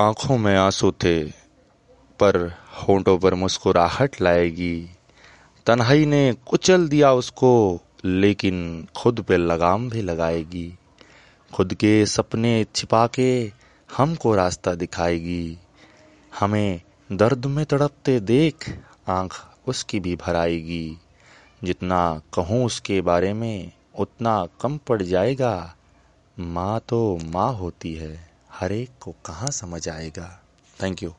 आँखों में आँसू थे, पर होंठों पर मुस्कुराहट लाएगी। तन्हाई ने कुचल दिया उसको, लेकिन खुद पे लगाम भी लगाएगी। खुद के सपने छिपा के हमको रास्ता दिखाएगी। हमें दर्द में तड़पते देख आँख उसकी भी भराएगी। जितना कहूँ उसके बारे में, उतना कम पड़ जाएगा। माँ तो माँ होती है। हर एक को कहाँ समझ आएगा? Thank you